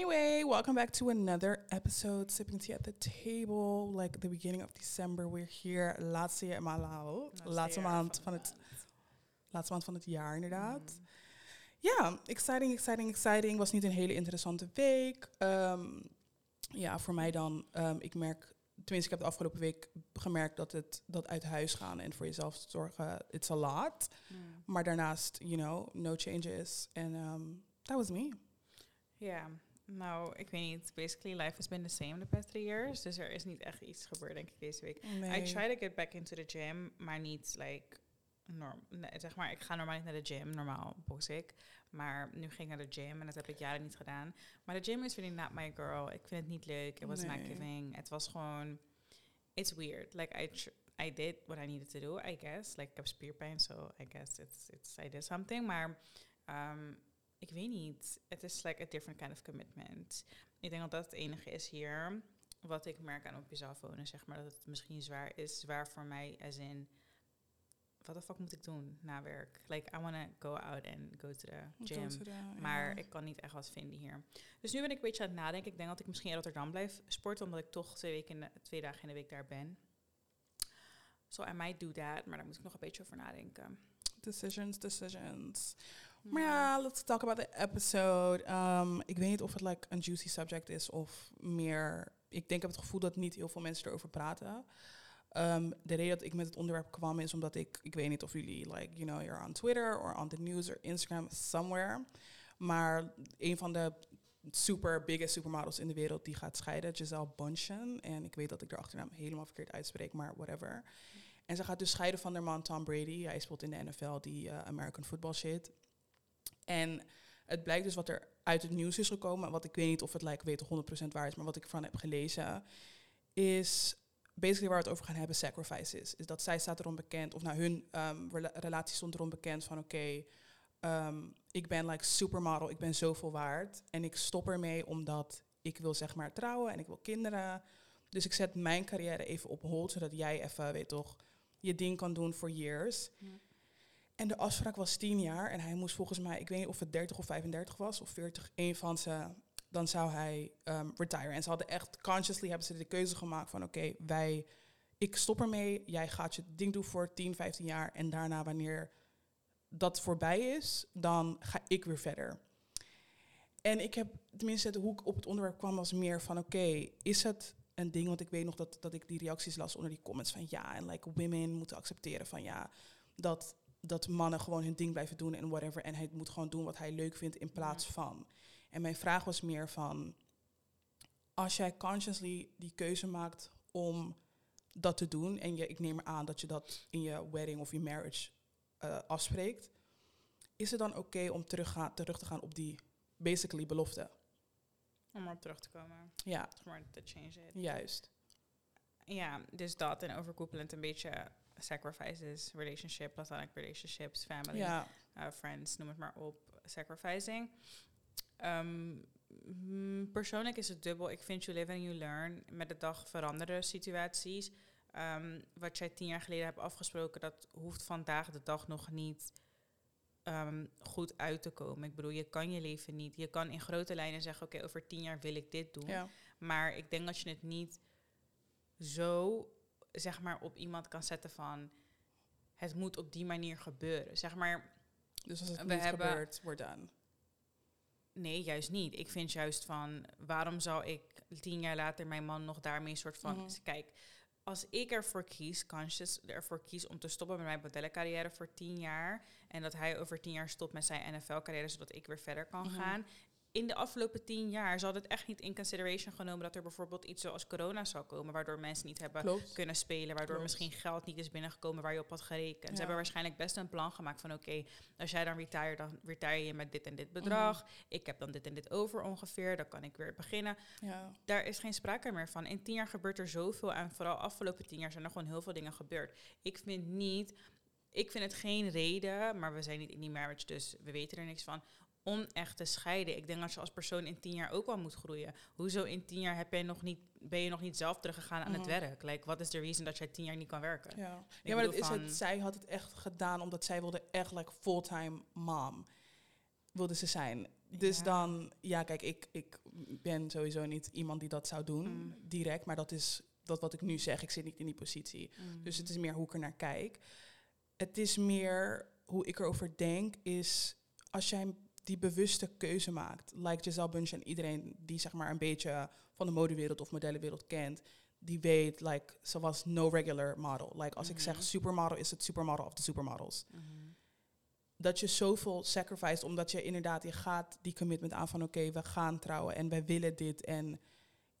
Anyway, welcome back to another episode, Sipping Tea at the Table. Like the beginning of December, we're here. Laatste jaar. Laatste maand van het, laatste maand van het jaar, inderdaad. Mm. Ja, exciting, exciting, exciting. Was niet een hele interessante week. Ehm, ja, voor mij dan, ehm, ik merk, tenminste, ik heb de afgelopen week gemerkt dat het dat uit huis gaan en voor jezelf zorgen, it's a lot. Mm. Maar daarnaast, you know, no changes. En um, that was me. Ja, nou, ik weet niet. Basically, life has been the same the past three years. Dus er is niet echt iets gebeurd, denk ik, deze week. I try to get back into the gym, maar niet, like, norm, nee, zeg maar, ik ga normaal niet naar de gym, normaal box ik. Maar nu ging ik naar de gym en dat heb ik jaren niet gedaan. Maar de gym is really not my girl. Ik vind het niet leuk. It was not giving. Het was gewoon, it's weird. Like, I, tr- I did what I needed to do, I guess. Like, ik heb spierpijn, so I guess it's, it's, I did something. Maar um, ik weet niet. Het is like a different kind of commitment. Ik denk dat dat het enige is hier. Wat ik merk aan op jezelf wonen, zeg maar. Dat het misschien zwaar is. Zwaar voor mij, as in... Wat de fuck moet ik doen na werk? Like, I want to go out and go to the gym. Maar ik kan niet echt wat vinden hier. Dus nu ben ik een beetje aan het nadenken. Ik denk dat ik misschien in Rotterdam blijf sporten, omdat ik toch twee, weken in de, twee dagen in de week daar ben. So I might do that, maar daar moet ik nog een beetje over nadenken. Decisions, decisions. Maar ja, let's talk about the episode. Um, ik weet niet of het like een juicy subject is of meer... Ik denk, heb het gevoel dat niet heel veel mensen erover praten. Um, de reden dat ik met het onderwerp kwam is omdat ik... Ik weet niet of jullie, like, you know, you're on Twitter or on the news or Instagram, somewhere. Maar een van de super biggest supermodels in de wereld die gaat scheiden, Giselle Bundchen. En ik weet dat ik de achternaam helemaal verkeerd uitspreek, maar whatever. En ze gaat dus scheiden van haar man Tom Brady. Hij speelt in de NFL, die eh, American football shit. En het blijkt dus wat er uit het nieuws is gekomen, wat ik weet niet of het like, weet 100% waar is, maar wat ik van heb gelezen, is basically waar we het over gaan hebben, sacrifices. Is dat zij staat erom bekend, of nou hun rela- relatie stond erom bekend van oké, ehm, ik ben like supermodel, ik ben zoveel waard. En ik stop ermee omdat ik wil zeg maar trouwen en ik wil kinderen. Dus ik zet mijn carrière even op hold, zodat jij even, weet toch, je ding kan doen voor years. En de afspraak was 10 jaar en hij moest volgens mij, ik weet niet of het 30 of 35 was of 40, één van ze, dan zou hij um, retire. En ze hadden echt consciously hebben ze de keuze gemaakt van oké, wij, ik stop ermee, jij gaat je ding doen voor 10, 15 jaar en daarna wanneer dat voorbij is, dan ga ik weer verder. En ik heb, tenminste, hoe ik op het onderwerp kwam was meer van oké, is het een ding, want ik weet nog dat, dat ik die reacties las onder die comments van ja, en like women moeten accepteren van ja, dat, dat mannen gewoon hun ding blijven doen en whatever. En hij moet gewoon doen wat hij leuk vindt in plaats Ja. van. En mijn vraag was meer van, als jij consciously die keuze maakt om dat te doen, en je, ik neem er aan dat je dat in je wedding of je marriage eh, afspreekt, is het dan oké om terug, gaan, terug te gaan op die basically belofte? Om erop terug te komen. Ja, Gewoon to change it. juist. Ja, dus dat en overkoepelend een beetje sacrifices, relationship, platonic relationships, family, uh, friends, noem het maar op, sacrificing. Ehm, mm, persoonlijk is het dubbel. Ik vind you live and you learn. Met de dag veranderen situaties. Ehm, wat jij tien jaar geleden hebt afgesproken, dat hoeft vandaag de dag nog niet ehm, goed uit te komen. Ik bedoel, je kan je leven niet. Je kan in grote lijnen zeggen, oké, over tien jaar wil ik dit doen. ja. Maar ik denk dat je het niet zo, zeg maar, op iemand kan zetten van... Het moet op die manier gebeuren. Zeg maar, Dus als het We niet hebben- gebeurt, wordt dan. nee, juist niet. Ik vind juist van... Waarom zou ik tien jaar later mijn man nog daarmee een soort van... Mhm. Kijk, als ik ervoor kies, conscious ervoor kies om te stoppen met mijn modellencarrière voor tien jaar... en dat hij over tien jaar stopt met zijn NFL-carrière... zodat ik weer verder kan Mhm. gaan... In de afgelopen tien jaar zal het echt niet in consideration genomen dat er bijvoorbeeld iets zoals corona zou komen, waardoor mensen niet hebben Klopt. kunnen spelen, waardoor Klopt. misschien geld niet is binnengekomen waar je op had gerekend. Ja. Ze hebben waarschijnlijk best een plan gemaakt van oké, als jij dan retire, dan retire je met dit en dit bedrag. Mhm. Ik heb dan dit en dit over ongeveer, dan kan ik weer beginnen. Ja. Daar is geen sprake meer van. In tien jaar gebeurt er zoveel en vooral afgelopen tien jaar zijn er gewoon heel veel dingen gebeurd. Ik vind niet, ik vind het geen reden, maar we zijn niet in die marriage, dus we weten er niks van. Om echt te scheiden. Ik denk dat je als persoon in tien jaar ook wel moet groeien. Hoezo in tien jaar heb je nog niet, ben je nog niet zelf teruggegaan aan het Mhm. werk? Like, wat is de reason dat jij tien jaar niet kan werken? Ja, ja maar dat is het. Zij had het echt gedaan omdat zij wilde echt like fulltime mom. Wilde ze zijn. Dus Ja. dan, ja, kijk, ik, ik ben sowieso niet iemand die dat zou doen, Mm. direct. Maar dat is dat wat ik nu zeg. Ik zit niet in die positie. Dus het is meer hoe ik er naar kijk. Het is meer hoe ik erover denk, is als jij die bewuste keuze maakt, like Giselle Bunch en iedereen die zeg maar een beetje van de modewereld of modellenwereld kent, die weet, like, ze was no regular model. Like, als ik zeg Mhm. supermodel, is het supermodel of de supermodels. Mhm. Dat je zoveel sacrificed, omdat je inderdaad, je gaat die commitment aan van, oké, we gaan trouwen en wij willen dit en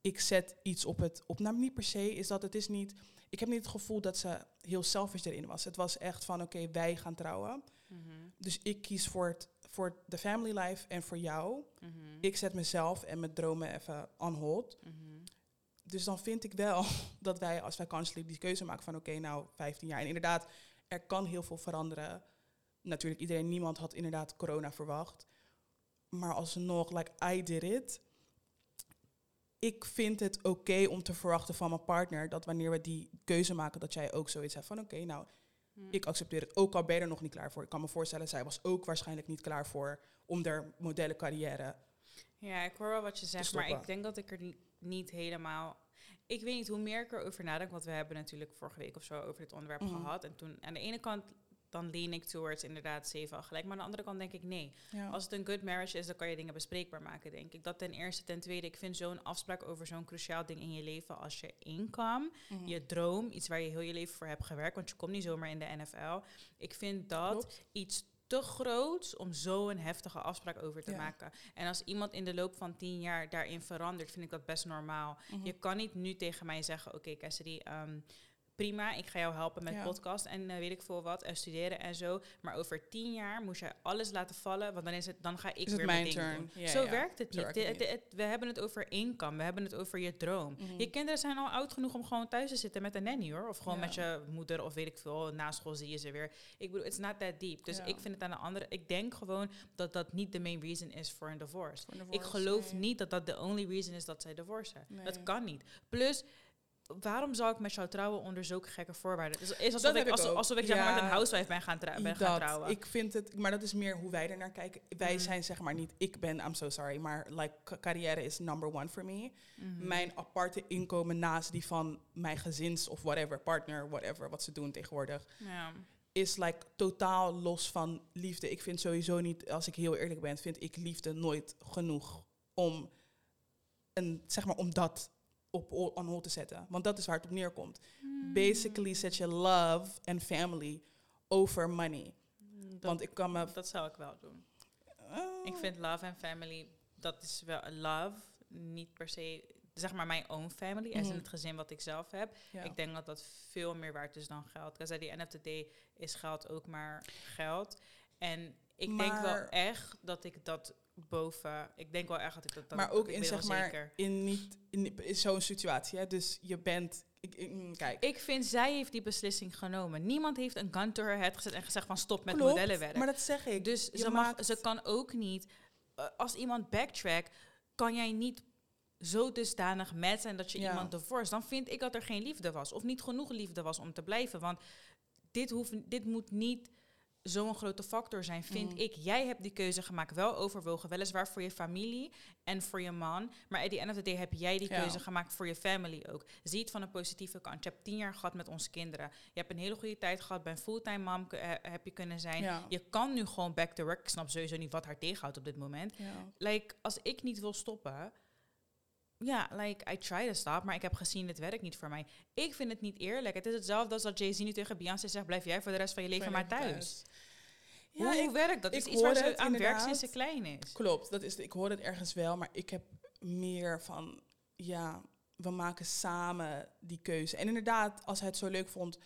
ik zet iets op het, op, nou niet per se, is dat het is niet, ik heb niet het gevoel dat ze heel selfish erin was. Het was echt van, oké, wij gaan trouwen. Mhm. Dus ik kies voor, het, voor de family life en voor jou. Mhm. Ik zet mezelf en mijn dromen even on hold. Mhm. Dus dan vind ik wel dat wij, als wij kanselijk die keuze maken van oké, nou 15 jaar. En inderdaad, er kan heel veel veranderen. Natuurlijk, iedereen, niemand had inderdaad corona verwacht. Maar alsnog, like I did it. Ik vind het oké om te verwachten van mijn partner dat wanneer we die keuze maken, dat jij ook zoiets hebt van oké, nou, Mhm. ik accepteer het. Ook al ben je er nog niet klaar voor. Ik kan me voorstellen, zij was ook waarschijnlijk niet klaar voor om haar modellencarrière. Ja, ik hoor wel wat je zegt, maar ik denk dat ik er ni- niet helemaal... Ik weet niet, hoe meer ik erover nadenk, want we hebben natuurlijk vorige week of zo over dit onderwerp Mhm. gehad. En toen, aan de ene kant, dan lean ik towards inderdaad zeven al gelijk. Maar aan de andere kant denk ik, nee. Ja. Als het een good marriage is, dan kan je dingen bespreekbaar maken, denk ik. Dat ten eerste. Ten tweede, ik vind zo'n afspraak over zo'n cruciaal ding in je leven als je income, Mhm. je droom, iets waar je heel je leven voor hebt gewerkt, want je komt niet zomaar in de NFL. Ik vind dat Klopt. iets te groots om zo'n heftige afspraak over te Ja. maken. En als iemand in de loop van tien jaar daarin verandert, vind ik dat best normaal. Mhm. Je kan niet nu tegen mij zeggen, oké Cassidy, ehm, prima, ik ga jou helpen met Ja. podcast en eh, weet ik veel wat, en studeren en zo. Maar over tien jaar moest jij alles laten vallen, want dan, is het, dan ga ik Is weer het mijn mijn ding turn? doen. Ja, zo ja. werkt het Zo niet. werkt het Het- niet. het- we hebben het over income, we hebben het over je droom. Mhm. Je kinderen zijn al oud genoeg om gewoon thuis te zitten met een nanny hoor. Of gewoon Ja. met je moeder of weet ik veel. Na school zie je ze weer. Ik bedoel, it's not that deep. Dus Ja. ik vind het aan de andere. Ik denk gewoon dat dat niet de main reason is voor een divorce. Ik geloof nee. niet dat dat de only reason is dat zij divorcen. Nee. Dat kan niet. Plus, waarom zou ik met jou trouwen onder zulke gekke voorwaarden? Het is alsof Dat ik, alsof, alsof ik zeg maar met een housewife ben gaan, trou- ben gaan dat, trouwen. ik vind het, maar dat is meer hoe wij er naar kijken. Wij Mhm. zijn zeg maar niet, ik ben, I'm so sorry, maar like ca- carrière is number one for me. Mhm. Mijn aparte inkomen naast die van mijn gezins of whatever, partner, whatever, wat ze doen tegenwoordig, Ja. is like totaal los van liefde. Ik vind sowieso niet, als ik heel eerlijk ben, vind ik liefde nooit genoeg om, een, zeg maar, om dat op on hold te zetten. Want dat is waar het op neerkomt. Hmm. Basically zet je love en family over money. Dat, Want ik kan me... dat zou ik wel doen. Eh, Ik vind love en family, dat is wel love, niet per se, zeg maar mijn own family, in Mhm. het gezin wat ik zelf heb. ja. Ik denk dat dat veel meer waard is dan geld. Because at the end of the day is geld ook maar geld. En ik denk wel echt dat ik dat boven, ik denk wel echt dat ik dat dan, maar ook in zeg maar zeker. in niet in, in zo'n situatie. Hè? Dus je bent, ik, ik- mm, kijk. Ik vind zij heeft die beslissing genomen. Niemand heeft een gun to her head gezet en gezegd van stop met Klopt, modellenwerk. Maar dat zeg ik. Dus Je ze, mag, maakt- ze kan ook niet, eh, als iemand backtrack, kan jij niet zo dusdanig met zijn dat je Ja. iemand divorce. Dan vind ik dat er geen liefde was. Of niet genoeg liefde was om te blijven. Want dit, hoeft, dit moet niet zo'n grote factor zijn, vind Mhm. ik. Jij hebt die keuze gemaakt, wel overwogen. Weliswaar voor je familie en voor je man. Maar at the end of the day heb jij die Ja. keuze gemaakt voor je family ook. Zie het van een positieve kant. Je hebt tien jaar gehad met onze kinderen. Je hebt een hele goede tijd gehad. Ben fulltime mom eh, heb je kunnen zijn. Ja. Je kan nu gewoon back to work. Ik snap sowieso niet wat haar tegenhoudt op dit moment. Ja. Like, als ik niet wil stoppen... Ja, like, I try to stop, maar ik heb gezien, het werkt niet voor mij. Ik vind het niet eerlijk. Het is hetzelfde als dat Jay-Z nu tegen Beyoncé zegt... blijf jij voor de rest van je leven maar thuis. Ja, Hoe ik, werkt dat? ik is iets waar hoor ze het aan werkt sinds ze klein is. klopt. Dat is, ik hoor het ergens wel, maar ik heb meer van, ja, we maken samen die keuze. En inderdaad, als hij het zo leuk vond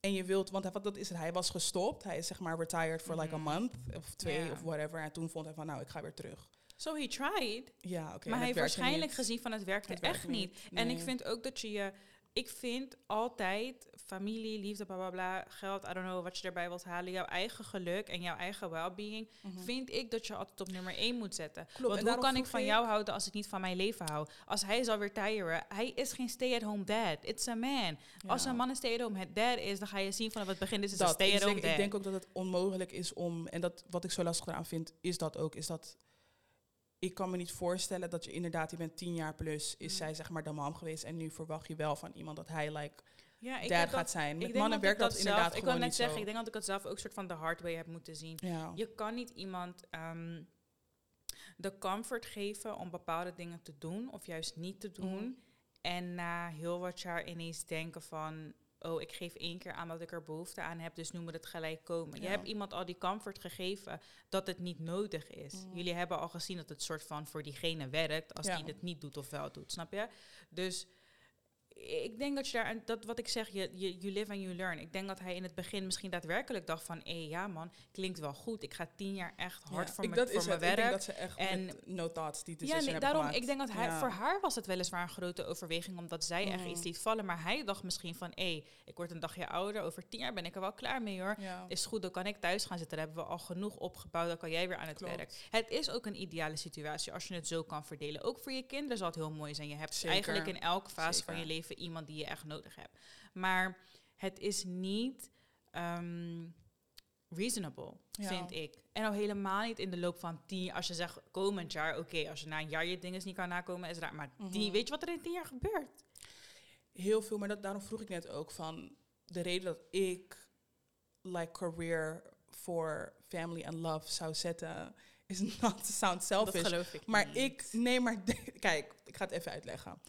en je wilt, want hij, wat dat is het, hij was gestopt. Hij is zeg maar retired for like a Mhm. month of twee of whatever. En toen vond hij van, nou, ik ga weer terug. So he tried. Ja, oké. maar hij heeft waarschijnlijk niet. gezien van het werkte Het werkt echt niet. En ik vind ook dat je je... Ik vind altijd familie, liefde, bla bla bla, geld, I don't know, wat je erbij wilt halen. Jouw eigen geluk en jouw eigen well-being. Mhm. Vind ik dat je altijd op nummer 1 moet zetten. Klopt, Want hoe kan ik van jou houden als ik niet van mijn leven hou? Als hij zal retiren, hij is geen stay-at-home dad. It's a man. Als een man een stay-at-home dad is, dan ga je zien vanaf het begin, is een dat. Ik stay-at-home denk, dad. ik denk ook dat het onmogelijk is om, en dat wat ik zo lastig eraan vind, is dat ook, is dat ik kan me niet voorstellen dat je inderdaad, je bent tien jaar plus, is Mm. zij zeg maar de mam geweest. En nu verwacht je wel van iemand dat hij like Ja, ik dad gaat dat, zijn. ik Met denk mannen dat ik werkt dat, zelf- inderdaad Ik gewoon kan net zeggen, zo. ik denk dat ik het zelf ook soort van de hard way heb moeten zien. ja. Je kan niet iemand ehm, de comfort geven om bepaalde dingen te doen of juist niet te doen. Mhm. En na heel wat jaar ineens denken van, oh, ik geef één keer aan dat ik er behoefte aan heb, dus nu moet het gelijk komen. Je hebt iemand al die comfort gegeven dat het niet nodig is. Mhm. Jullie hebben al gezien dat het soort van voor diegene werkt als Ja. die het niet doet of wel doet, snap je? Dus ik denk dat je daar, en dat wat ik zeg, je, je you live and you learn. Ik denk dat hij in het begin misschien daadwerkelijk dacht van, hé ja man, klinkt wel goed. Ik ga tien jaar echt hard Ja, voor, mijn- dat voor is mijn het. Ik werk. denk dat ze echt En- no thoughts die Ja, decision nee, hebben daarom, gemaakt. ik denk dat hij, Ja. voor haar was het weliswaar een grote overweging, omdat zij echt Mhm. iets liet vallen. Maar hij dacht misschien van, hé, ik word een dagje ouder, over tien jaar ben ik er wel klaar mee hoor. Ja. Is goed, dan kan ik thuis gaan zitten. Dan hebben we al genoeg opgebouwd, dan kan jij weer aan het Klopt. werk. Het is ook een ideale situatie als je het zo kan verdelen. Ook voor je kinderen zal het heel mooi zijn. Je hebt Zeker. eigenlijk in elke fase van je Zeker. Iemand die je echt nodig hebt. Maar het is niet ehm, reasonable, Ja. vind ik. En al helemaal niet in de loop van tien. Als je zegt komend jaar, oké, als je na een jaar je dingen niet kan nakomen, is raar. Maar die, Mhm. weet je wat er in tien jaar gebeurt? Heel veel, maar dat, daarom vroeg ik net ook van de reden dat ik like career voor family and love zou zetten, is not to sound selfish. Dat geloof ik Maar niet. ik, nee, maar kijk, ik ga het even uitleggen.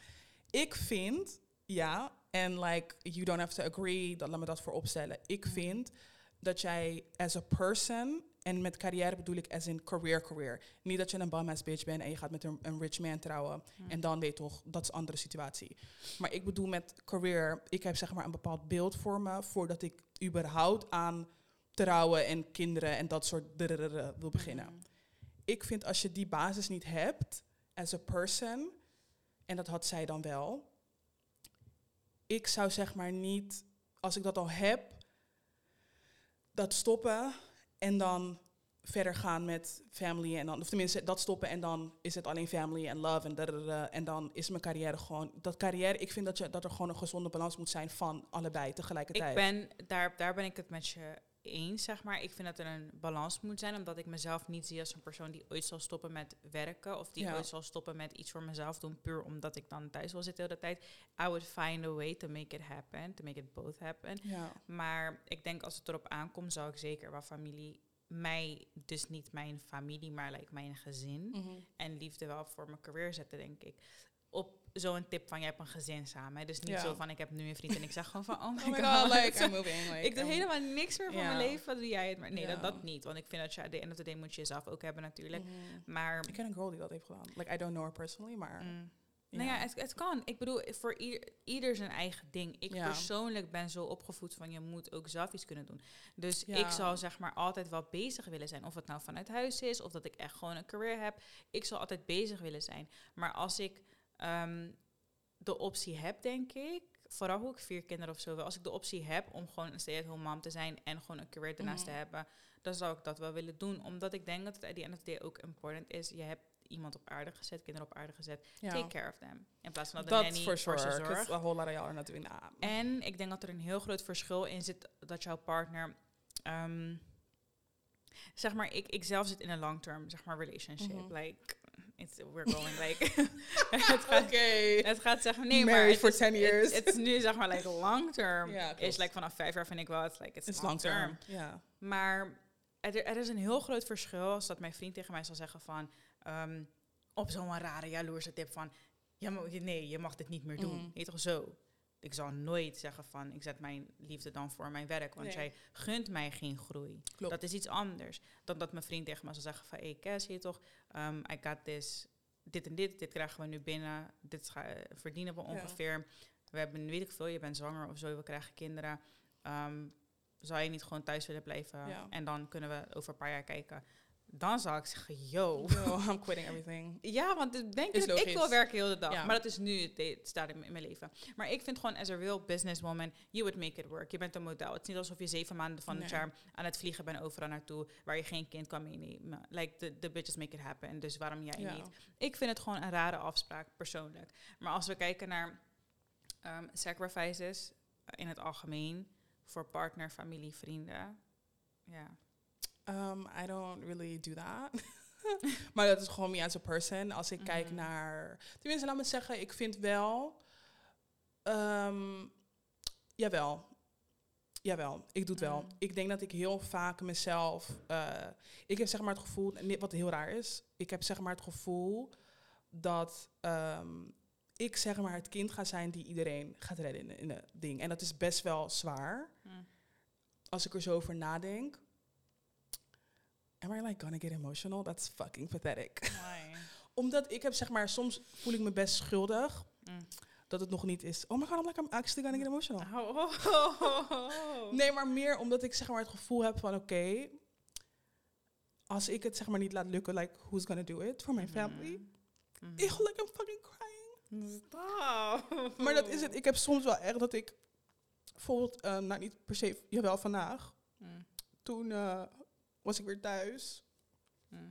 Ik vind, ja, en like, you don't have to agree, dat, laat me dat voor opstellen. Ik Mhm. vind dat jij as a person, en met carrière bedoel ik as in career career. Niet dat je een bum ass bitch bent en je gaat met een, een rich man trouwen. Mhm. En dan weet je toch, dat is een andere situatie. Maar ik bedoel met career, ik heb zeg maar een bepaald beeld voor me voordat ik überhaupt aan trouwen en kinderen en dat soort wil beginnen Mhm. ik vind als je die basis niet hebt, as a person, en dat had zij dan wel, ik zou zeg maar niet, als ik dat al heb, dat stoppen en dan verder gaan met family en dan, of tenminste dat stoppen en dan is het alleen family en love en en dan is mijn carrière gewoon, dat carrière, ik vind dat, je, dat er gewoon een gezonde balans moet zijn van allebei tegelijkertijd. Ik ben, daar, daar ben ik het met je eens, zeg maar. Ik vind dat er een balans moet zijn, omdat ik mezelf niet zie als een persoon die ooit zal stoppen met werken. Of die Ja. ooit zal stoppen met iets voor mezelf doen, puur omdat ik dan thuis wil zitten de hele tijd. I would find a way to make it happen, to make it both happen. ja. Maar ik denk als het erop aankomt, zou ik zeker wel familie, mij, dus niet mijn familie, maar like mijn gezin Mhm. en liefde wel voor mijn career zetten, denk ik. Op zo'n tip van, jij hebt een gezin samen. hè. Dus niet Ja. zo van, ik heb nu een vriend en ik zeg gewoon van, oh my, Oh my god. god, like, I'm moving. Like, ik doe I'm- helemaal niks meer van mijn leven, wat doe jij het? Maar nee, dat, dat niet. Want ik vind dat je, at the end of the day moet je jezelf ook hebben natuurlijk. Mhm. Maar, Ik ken een girl die dat heeft gedaan. Like, I don't know her personally, maar... mm, nou ja, het, het kan. Ik bedoel, voor ieder, ieder zijn eigen ding. Ik Ja. persoonlijk ben zo opgevoed van, je moet ook zelf iets kunnen doen. Dus Ja. ik zal zeg maar altijd wel bezig willen zijn. Of het nou vanuit huis is, of dat ik echt gewoon een career heb. Ik zal altijd bezig willen zijn. Maar als ik ehm, de optie heb, denk ik, vooral hoe ik vier kinderen of zo wil, als ik de optie heb om gewoon een stay-at-home mom te zijn en gewoon een career ernaast Mhm. te hebben, dan zou ik dat wel willen doen. Omdat ik denk dat het at the end of the day ook important is. Je hebt iemand op aarde gezet, kinderen op aarde gezet. Ja. Take care of them. In plaats van dat de Dat nanny for voor sure. ze zorgt. A whole lot of are not doing that. En ik denk dat er een heel groot verschil in zit dat jouw partner. ehm, zeg maar, ik, ik zelf zit in een long-term zeg maar, relationship. Mhm. Like, it's, we're going like. het, gaat, Oké. het gaat zeggen, nee, maar. Married Het for is, 10 years. Het het is nu zeg maar like long-term. Ja, is like vanaf vijf jaar vind ik wel, it's like, it's, It's long term. long term. Ja. Maar er, er is een heel groot verschil als dat mijn vriend tegen mij zal zeggen van... ehm, op zo'n rare jaloerse tip van... Ja, maar, nee, je mag dit niet meer doen. Weet je toch zo? Ik zal nooit zeggen van... ik zet mijn liefde dan voor mijn werk. Want Nee. jij gunt mij geen groei. Klopt. Dat is iets anders dan dat mijn vriend tegen me zal zeggen van... hey, Kes, je toch, um, I got this, dit en dit. Dit krijgen we nu binnen. Dit eh, verdienen we Ja. ongeveer. We hebben, weet ik veel, je bent zwanger of zo. We krijgen kinderen. Ehm, zou je niet gewoon thuis willen blijven? Ja. En dan kunnen we over een paar jaar kijken. Dan zou ik zeggen, yo. Yo, I'm quitting everything. Ja, want ik denk Is ik logisch. wil werken heel de dag. Ja. Maar dat is nu het, staat in, mijn leven. Maar ik vind gewoon, as a real businesswoman, you would make it work. Je bent een model. Het is niet alsof je zeven maanden van het jaar aan het vliegen bent overal naartoe, waar je geen kind kan meenemen. Like, the, the bitches make it happen. Dus waarom jij Ja. niet? Ik vind het gewoon een rare afspraak, persoonlijk. Maar als we kijken naar ehm, sacrifices in het algemeen, voor partner, familie, vrienden. Ja. Um, I don't really do that. maar dat is gewoon me as a person. Als ik kijk Mhm. naar... Tenminste, laat me zeggen, ik vind wel... ehm, jawel. Jawel, ik doe het wel. Mm. Ik denk dat ik heel vaak mezelf... eh, ik heb zeg maar het gevoel... Wat heel raar is. Ik heb zeg maar het gevoel dat... ehm, ik zeg maar het kind ga zijn die iedereen gaat redden in, in het ding. En dat is best wel zwaar. Mm. Als ik er zo over nadenk. Am I like gonna get emotional? That's fucking pathetic. Why? Omdat ik heb zeg maar, soms voel ik me best schuldig Mm. dat het nog niet is. Oh my god, I'm like I'm actually gonna get emotional. Oh, oh, oh. Nee, maar meer omdat ik zeg maar het gevoel heb van oké, als ik het zeg maar niet laat lukken, like who's gonna do it for my family? Mhm. Ik like I'm fucking crying. Stop. Maar dat is het. Ik heb soms wel echt dat ik bijvoorbeeld, eh, nou niet per se, jawel vandaag. Mm. Toen eh, was ik weer thuis.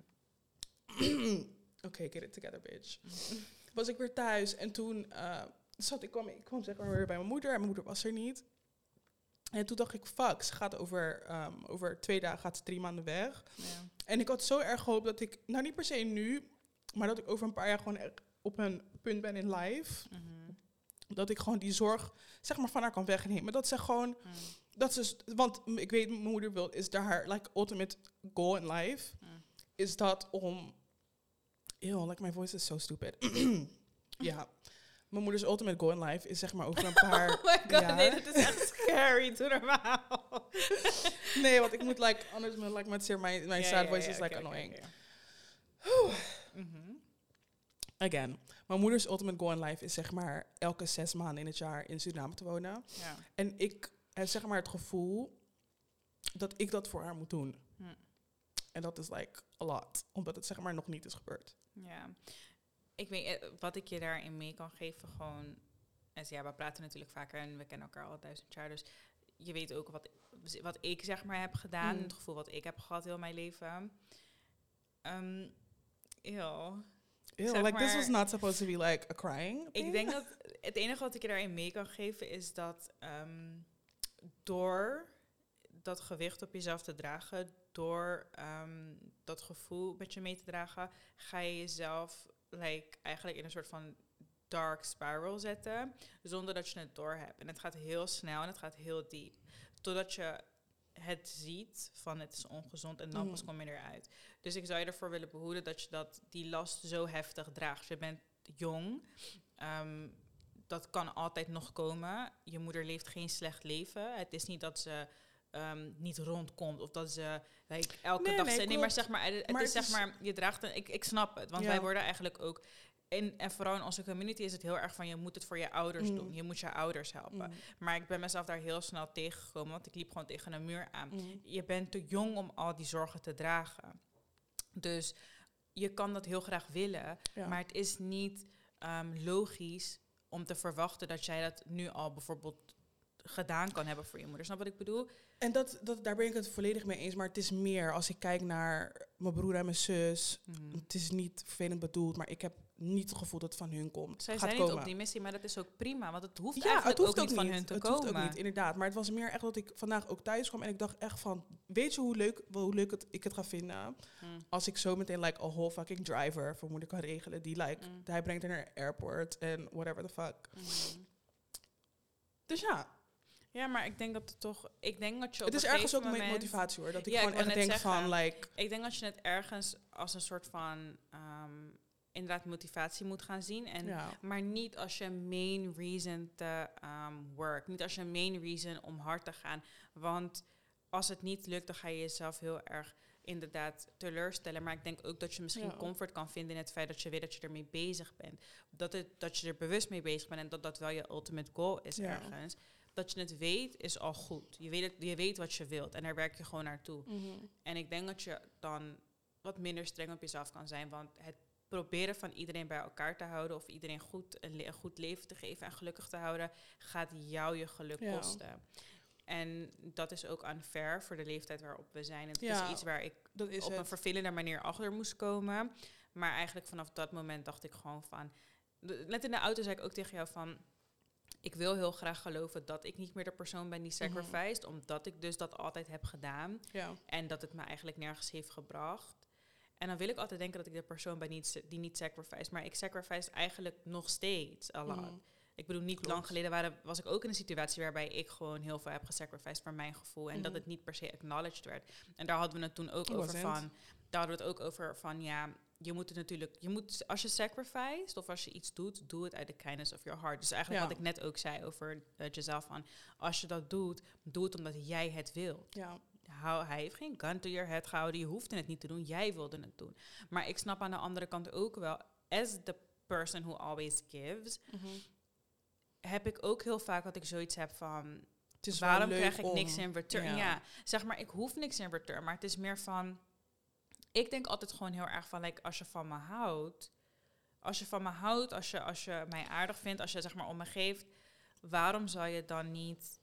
Mm. Oké, get it together, bitch. Was ik weer thuis en toen eh, zat ik, kwam, ik kwam zeg maar weer bij mijn moeder en mijn moeder was er niet. En toen dacht ik, fuck, ze gaat over, ehm, over twee dagen, gaat ze drie maanden weg. Ja. En ik had zo erg gehoopt dat ik, nou niet per se nu, maar dat ik over een paar jaar gewoon echt op een punt ben in life. Mhm. Dat ik gewoon die zorg, zeg maar, van haar kan wegnemen. Dat ze gewoon, Mm. Dat ze, want m- ik weet, mijn moeder wil, is daar haar like, ultimate goal in life. Mm. Is dat om, ew, like my voice is so stupid. ja, mijn moeders ultimate goal in life is zeg maar over een paar Oh my god, jaar. nee, dat is echt scary. Doe normaal. nee, want ik moet like, anders moet like, met zeer mijn, sad voice is like annoying. Mhm. Again, mijn moeders ultimate goal in life is zeg maar elke zes maanden in het jaar in Suriname te wonen. En ik heb zeg maar het gevoel dat ik dat voor haar moet doen. Hm. En dat is like a lot, omdat het zeg maar nog niet is gebeurd. Ja, ik weet eh, wat ik je daarin mee kan geven. Gewoon, en ja, we praten natuurlijk vaker en we kennen elkaar al duizend jaar. Dus je weet ook wat, wat ik zeg maar heb gedaan. Mm. Het gevoel wat ik heb gehad heel mijn leven. Eeuw. Ew, Zeg like this was not supposed to be like a crying. Ik thing. denk dat het enige wat ik je daarin mee kan geven is dat ehm, door dat gewicht op jezelf te dragen, door ehm, dat gevoel met je mee te dragen, ga je jezelf like, eigenlijk in een soort van dark spiral zetten, zonder dat je het door hebt. En het gaat heel snel en het gaat heel diep. Totdat je het ziet van het is ongezond en dan pas kom je eruit. Dus ik zou je ervoor willen behoeden dat je dat, die last zo heftig draagt. Je bent jong. ehm, dat kan altijd nog komen. Je moeder leeft geen slecht leven. Het is niet dat ze ehm, niet rondkomt of dat ze like, elke Nee, dag... nee, ze- nee, maar zeg maar, het, het Maar is het zeg maar, je draagt een... Ik, ik snap het, want Ja. wij worden eigenlijk ook... In, en vooral in onze community is het heel erg van je moet het voor je ouders Mm. doen. Je moet je ouders helpen. Mm, Maar ik ben mezelf daar heel snel tegengekomen, want ik liep gewoon tegen een muur aan mm. je bent te jong om al die zorgen te dragen. Dus je kan dat heel graag willen, Ja. maar het is niet ehm, logisch om te verwachten dat jij dat nu al bijvoorbeeld gedaan kan hebben voor je moeder. Snap wat ik bedoel? En dat, dat, daar ben ik het volledig mee eens. Maar het is meer als ik kijk naar mijn broer en mijn zus. Mhm. Het is niet vervelend bedoeld, maar ik heb niet het gevoel dat het van hun komt. Zij Gaat zijn komen. niet op die missie, maar dat is ook prima, want het hoeft Ja, eigenlijk het hoeft ook niet van hun te het komen. hoeft ook niet, inderdaad. Maar het was meer echt dat ik vandaag ook thuis kwam en ik dacht echt van, weet je hoe leuk, hoe leuk het, ik het ga vinden Mm. als ik zo meteen like a whole fucking driver voor moeder kan regelen die like, Mm. hij brengt haar naar airport en whatever the fuck. Mhm. Dus ja, Ja, maar ik denk dat het toch... Ik denk dat je op het is ergens ook mijn motivatie hoor, dat ik Ja, gewoon echt denk van like, Ik denk dat je het ergens als een soort van... ehm, inderdaad motivatie moet gaan zien. En ja. Maar niet als je main reason te ehm, work. Niet als je main reason om hard te gaan. Want als het niet lukt, dan ga je jezelf heel erg inderdaad teleurstellen. Maar ik denk ook dat je misschien Ja. comfort kan vinden in het feit dat je weet dat je ermee bezig bent. Dat, het, dat je er bewust mee bezig bent en dat dat wel je ultimate goal is Ja. ergens. Dat je het weet, is al goed. Je weet, het, je weet wat je wilt en daar werk je gewoon naartoe. Mhm. En ik denk dat je dan wat minder streng op jezelf kan zijn. Want het proberen van iedereen bij elkaar te houden of iedereen goed, een, le- een goed leven te geven en gelukkig te houden, gaat jou je geluk Ja. kosten. En dat is ook unfair voor de leeftijd waarop we zijn. Het Ja, is iets waar ik Dat is op een vervelende manier achter moest komen. Maar eigenlijk vanaf dat moment dacht ik gewoon van... Net in de auto zei ik ook tegen jou van... Ik wil heel graag geloven dat ik niet meer de persoon ben die Mhm. sacrificed. Omdat ik dus dat altijd heb gedaan. Ja. En dat het me eigenlijk nergens heeft gebracht. En dan wil ik altijd denken dat ik de persoon ben niet, die niet sacrifice. Maar ik sacrifice eigenlijk nog steeds a lot. Mhm. Ik bedoel, niet Klopt. lang geleden waren, was ik ook in een situatie waarbij ik gewoon heel veel heb gesacrificed voor mijn gevoel. En dat Mhm. het niet per se acknowledged werd. En daar hadden we het toen ook over van. Daar hadden we het ook over van ja, je moet het natuurlijk, je moet als je sacrificed of als je iets doet, doe het uit de kindness of your heart. Dus eigenlijk Ja. wat ik net ook zei over uh, Giselle van, als je dat doet, doe het omdat jij het wilt. Ja. Hou, hij heeft geen gun to your head gehouden. Je hoefde het niet te doen. Jij wilde het doen. Maar ik snap aan de andere kant ook wel, as the person who always gives, Mhm. heb ik ook heel vaak dat ik zoiets heb van, waarom krijg ik om- niks in return? Ja. Ja. zeg maar, ik hoef niks in return. Maar het is meer van, ik denk altijd gewoon heel erg van, like, als je van me houdt, als je van me houdt, als je, als je mij aardig vindt, als je zeg maar om me geeft, waarom zou je dan niet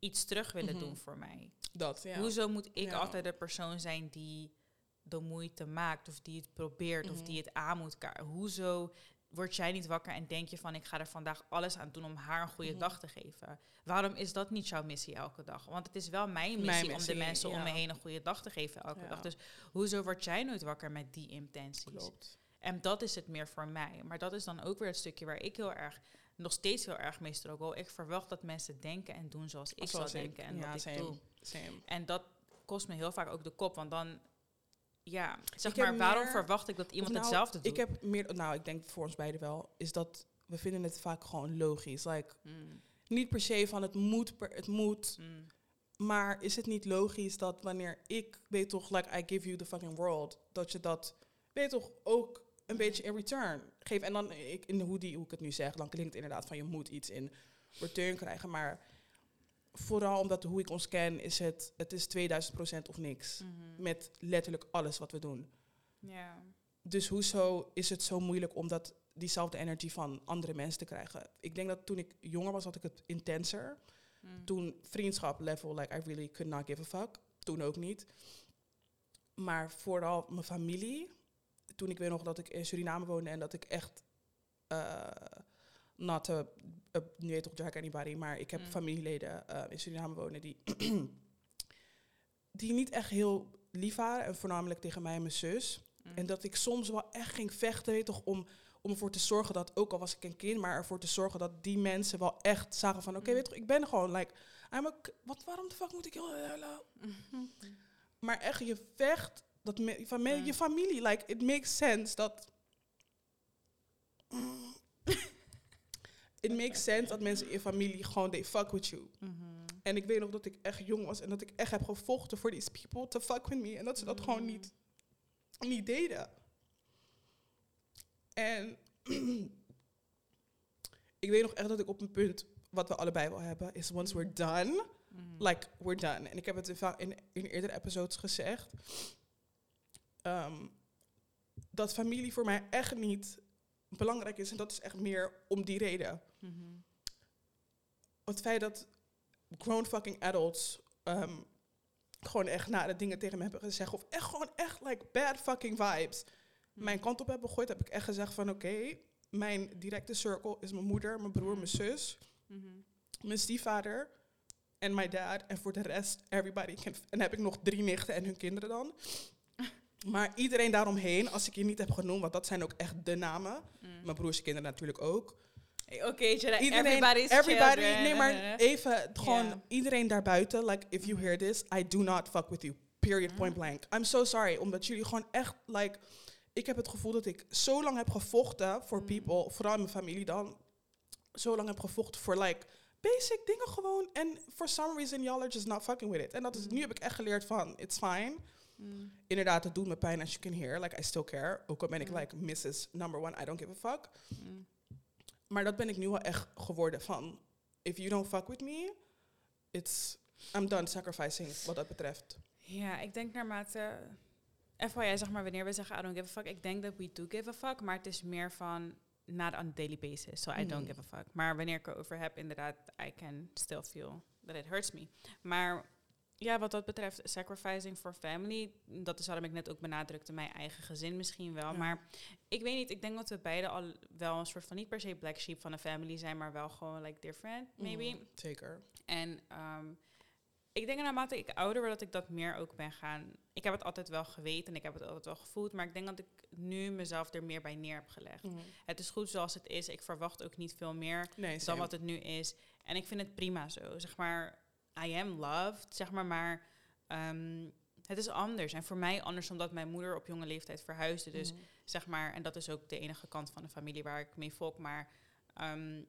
iets terug willen Mhm. doen voor mij? Dat, ja. Hoezo moet ik Ja. altijd de persoon zijn die de moeite maakt of die het probeert of Mhm. die het aan moet kaarten? Hoezo word jij niet wakker en denk je van ik ga er vandaag alles aan doen om haar een goede Mhm. dag te geven? Waarom is dat niet jouw missie elke dag? Want het is wel mijn missie, Mijn om de mensen om me heen een goede dag te geven elke Ja. dag. Dus hoezo word jij nooit wakker met die intenties? Klopt. En dat is het meer voor mij. Maar dat is dan ook weer het stukje waar ik heel erg, nog steeds heel erg mee struggle. Ik verwacht dat mensen denken en doen zoals ik Zoals zou ik. denken en Ja, wat ik doe. Same. En dat kost me heel vaak ook de kop. Want dan, ja, zeg Ik maar, waarom meer- verwacht ik dat iemand nou, hetzelfde doet? Ik heb meer, nou, ik denk voor ons beiden wel, is dat we vinden het vaak gewoon logisch. Like, Mm, niet per se van het moet, per, het moet. mm, Maar is het niet logisch dat wanneer ik, weet toch, like I give you the fucking world, dat je dat, weet toch, ook een beetje in return geeft. En dan, ik, in hoe, die, hoe ik het nu zeg, dan klinkt het inderdaad van je moet iets in return krijgen. Maar vooral omdat hoe ik ons ken, is het, het is 2000% of niks. mhm. Met letterlijk alles wat we doen. Dus hoezo is het zo moeilijk om dat, diezelfde energie van andere mensen te krijgen? Ik denk dat toen ik jonger was, had ik het intenser. Mm. Toen vriendschap level, like I really could not give a fuck. Toen ook niet. Maar vooral mijn familie. Toen ik weet nog dat ik in Suriname woonde en dat ik echt... eh not a, a, nu weet toch Jack anybody, maar ik heb Mm. familieleden eh, in Suriname wonen die... die niet echt heel lief waren. En voornamelijk tegen mij en mijn zus. Mm. En dat ik soms wel echt ging vechten, weet toch, om, om ervoor te zorgen dat, ook al was ik een kind, maar ervoor te zorgen dat die mensen wel echt zagen van, oké, Mm. weet toch, ik ben gewoon, like, I'm a wat, waarom de fuck moet ik heel, heel- maar echt, je vecht, dat me, van me, Mm. je familie, like, it makes sense dat, it makes sense dat mensen in je familie gewoon, they fuck with you. Mhm. En ik weet nog dat ik echt jong was en dat ik echt heb gevochten voor these people to fuck with me. En dat ze dat gewoon Mm. niet, niet deden. En ik weet nog echt dat ik op een punt, wat we allebei wel hebben, is once we're done, Mhm. like we're done. En ik heb het in, in, in eerdere episodes gezegd. Ehm, dat familie voor mij echt niet belangrijk is. En dat is echt meer om die reden Mhm. het feit dat grown fucking adults ehm, gewoon echt nare dingen tegen me hebben gezegd. Of echt gewoon echt like bad fucking vibes. Mijn kant op hebben gegooid, heb ik echt gezegd van oké, mijn directe circle is mijn moeder, mijn broer, mijn zus, Mhm. mijn stiefvader en mijn dad. En voor de rest, everybody. can- En dan heb ik nog drie nichten en hun kinderen dan. Maar iedereen daaromheen, als ik je niet heb genoemd, want dat zijn ook echt de namen. Mm. Mijn broers kinderen natuurlijk ook. Hey, Oké, Jada, Iedereen, everybody's everybody, children. nee, maar even gewoon iedereen daarbuiten. Like, if you hear this, I do not fuck with you. Period, point Mm. blank. I'm so sorry, omdat jullie gewoon echt, like, ik heb het gevoel dat ik zo lang heb gevochten voor Mm. people, vooral in mijn familie dan, zo lang heb gevochten voor, like, basic dingen gewoon. En for some reason, y'all are just not fucking with it. En dat is, nu heb ik echt geleerd van, it's fine. Mm. Inderdaad, het doet me pijn as you can hear. Like, I still care. Ook al ben ik, Mm. like, Mrs. Number One, I don't give a fuck. Mm. Maar dat ben ik nu wel echt geworden van... If you don't fuck with me, it's... I'm done sacrificing wat dat betreft. Ja, ik denk naarmate... FYI, zeg maar, wanneer we zeggen I don't give a fuck, ik denk dat we do give a fuck, maar het is meer van not on a daily basis, so I don't give a fuck. Maar wanneer ik erover heb, inderdaad, I can still feel that it hurts me. Maar ja, wat dat betreft, sacrificing for family, dat is waarom ik net ook benadrukte, mijn eigen gezin misschien wel. Ja. Maar ik weet niet, ik denk dat we beide al wel een soort van, niet per se black sheep van een family zijn, maar wel gewoon like different, maybe. Mhm, zeker. En ehm, ik denk naarmate ik ouder word dat ik dat meer ook ben gaan. Ik heb het altijd wel geweten en ik heb het altijd wel gevoeld, maar ik denk dat ik nu mezelf er meer bij neer heb gelegd. Mhm. Het is goed zoals het is. Ik verwacht ook niet veel meer Nee, dan wat het nu is. En ik vind het prima zo. Zeg maar, I am loved, zeg maar, maar ehm, het is anders. En voor mij anders omdat mijn moeder op jonge leeftijd verhuisde. Dus Mhm. zeg maar, en dat is ook de enige kant van de familie waar ik mee volk. Maar ehm,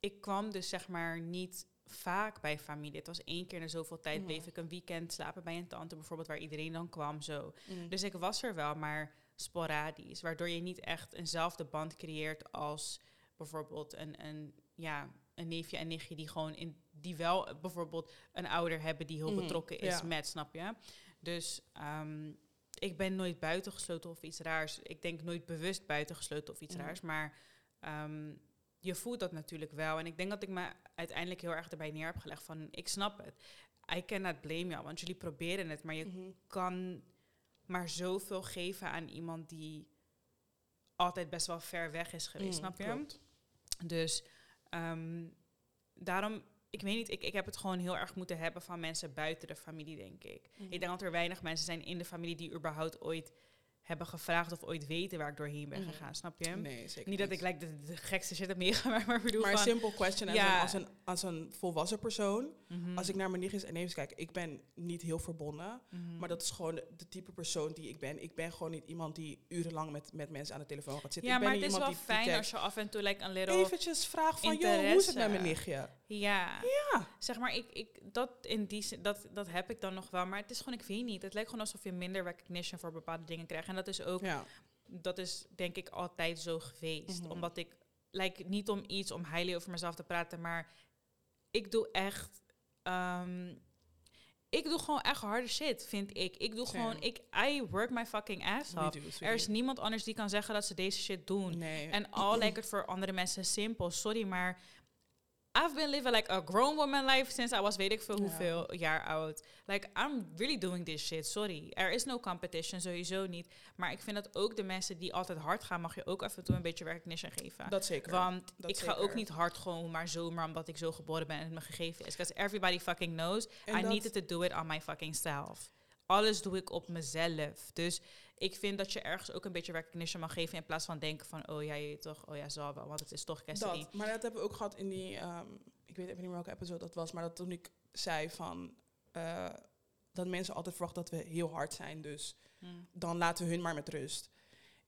ik kwam dus zeg maar niet vaak bij familie. Het was één keer in de zoveel tijd Mhm. bleef ik een weekend slapen bij een tante bijvoorbeeld, waar iedereen dan kwam zo. Mhm. Dus ik was er wel, maar sporadisch. Waardoor je niet echt eenzelfde band creëert als bijvoorbeeld een, een, ja, een neefje en nichtje die gewoon in die wel eh, bijvoorbeeld een ouder hebben die heel Mhm, betrokken is ja. met, snap je? Dus ehm, ik ben nooit buitengesloten of iets raars. Ik denk nooit bewust buitengesloten of iets Mhm. raars. Maar ehm, je voelt dat natuurlijk wel. En ik denk dat ik me uiteindelijk heel erg erbij neer heb gelegd van ik snap het. I cannot blame you, want jullie proberen het, maar je Mhm. kan maar zoveel geven aan iemand die altijd best wel ver weg is geweest, Mm, snap je? klopt. Dus ehm, daarom, ik weet niet, ik, ik heb het gewoon heel erg moeten hebben van mensen buiten de familie, denk ik. Mhm. Ik denk dat er weinig mensen zijn in de familie die überhaupt ooit hebben gevraagd of ooit weten waar ik doorheen ben Mhm. gegaan, snap je? Nee, zeker niet dat ik like, de, de gekste shit heb meegemaakt, maar bedoel Maar een simple question as, Ja. een, als, een, als een volwassen persoon. Mhm, Als ik naar mijn nichtjes en neefjes kijk, ik ben niet heel verbonden. mhm. Maar dat is gewoon de, de type persoon die ik ben. Ik ben gewoon niet iemand die urenlang met, met mensen aan de telefoon gaat zitten. ja, ik ben maar het is wel die, fijn als je af en toe like, een little... eventjes vraagt van, joh, hoe is het met mijn nichtje? Ja. Ja. Zeg maar, ik, ik, dat, in die, zin- dat, dat heb ik dan nog wel. Maar het is gewoon, ik weet niet. Het lijkt gewoon alsof je minder recognition voor bepaalde dingen krijgt. En dat is ook, ja. dat is denk ik altijd zo geweest. Mhm. Omdat ik, like, niet om iets, om highly over mezelf te praten, maar ik doe echt, ehm, ik doe gewoon echt harde shit, vind ik. Ik doe Same. gewoon, ik, I work my fucking ass off. Er is niemand anders die kan zeggen dat ze deze shit doen. Nee. En al lijkt het voor andere mensen simpel. Sorry, maar I've been living like a grown woman life since I was weet ik veel Ja. hoeveel jaar oud. Like, I'm really doing this shit. Sorry. Er is no competition, sowieso niet. Maar ik vind dat ook de mensen die altijd hard gaan, mag je ook af en toe een beetje recognition geven. dat zeker. Want dat ik ga ook niet hard gewoon maar zomaar omdat ik zo geboren ben en het me gegeven is. Because everybody fucking knows En I needed to do it on my fucking self. Alles doe ik op mezelf. Dus ik vind dat je ergens ook een beetje recognition mag geven in plaats van denken van, oh ja, je weet toch, oh ja, zal wel, want het is toch Cassidy. Dat, maar dat hebben we ook gehad in die, ehm, ik weet even niet meer welke episode dat was, maar dat toen ik zei van, eh, dat mensen altijd verwachten dat we heel hard zijn, dus Hmm. dan laten we hun maar met rust.